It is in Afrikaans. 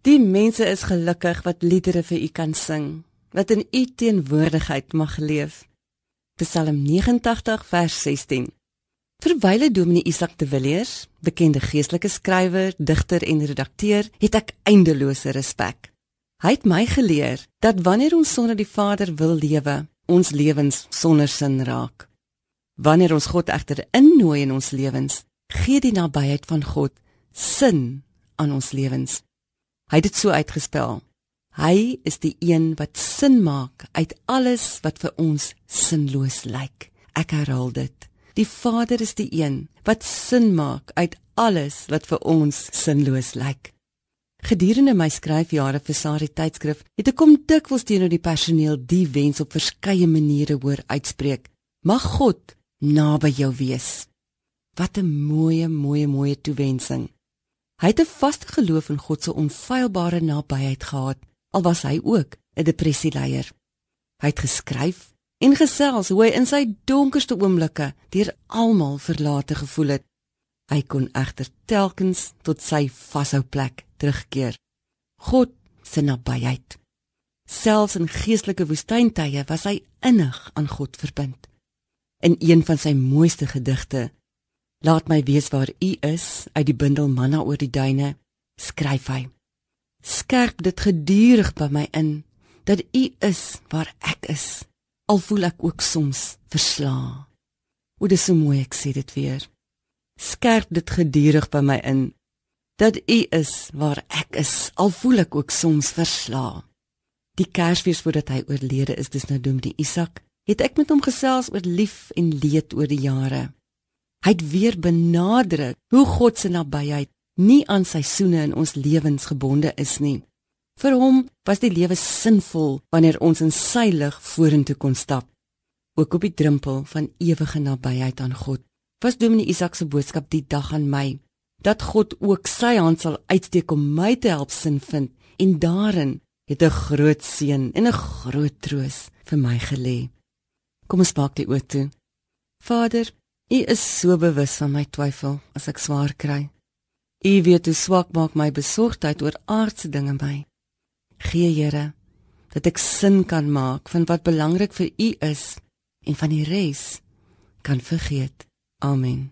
Die mense is gelukkig wat liedere vir U kan sing, wat in U teenwoordigheid mag leef. Psalm 89 vers 16. Terwyl Dominee Isak de Villiers, bekende geestelike skrywer, digter en redakteur, het ek eindelose respek. Hy het my geleer dat wanneer ons sonder die Vader wil lewe, ons lewens sonder sin raak. Wanneer ons God egter innooi in ons lewens, gee die nabyheid van God sin aan ons lewens. Hy het dit so uitgespel. Hy is die een wat sin maak uit alles wat vir ons sinloos lyk. Ek herhaal dit. Die Vader is die een wat sin maak uit alles wat vir ons sinloos lyk. Gedurende my skryfjare vir Sari tydskrif het ek kom dikwels teenoor die personeel die wens op verskeie maniere hoor uitspreek. Mag God naby jou wees. Wat 'n mooi, mooi, mooi toewensing. Hy het 'n vaste geloof in God se onfeilbare nabyheid gehad, al was hy ook 'n depressieleier. Hy het geskryf en gesels hoe hy in sy donkerste oomblikke deur almal verlate gevoel het. Hy kon egter telkens tot sy vashou plek terugkeer. God se nabyheid. Selfs in geestelike woestyntye was hy innig aan God verbind. In een van sy mooiste gedigte, Laat my weet waar U is uit die bundel manna oor die duine, skryf hy. Skerp dit gedurig by my in dat U is waar ek is, al voel ek ook soms versla. O, dis so mooi ek sê dit weer. Skerp dit gedurig by my in dat U is waar ek is, al voel ek ook soms versla. Die Kersfees voordat hy oorlede is, dis nou doen die Isak het ek met hom gesels oor lief en leed oor die jare. Hy het weer benadruk hoe God se nabyheid nie aan seisoene in ons lewens gebonde is nie. Vir hom was die lewe sinvol wanneer ons in sy lig vorentoe kon stap. Ook op die drempel van ewige nabyheid aan God. Was Dominee Isak se boodskap die dag aan my dat God ook sy hand sal uitsteek om my te help sin vind en daarin het 'n groot seën en 'n groot troos vir my gelê. Kom ons maak die oë toe. Vader, U is so bewus van my twyfel as ek swaar kry. U weet hoe swak maak my besorgdheid oor aardse dinge my. Gee Here dat ek sin kan maak van wat belangrik vir U is en van die res kan vergeet. Amen.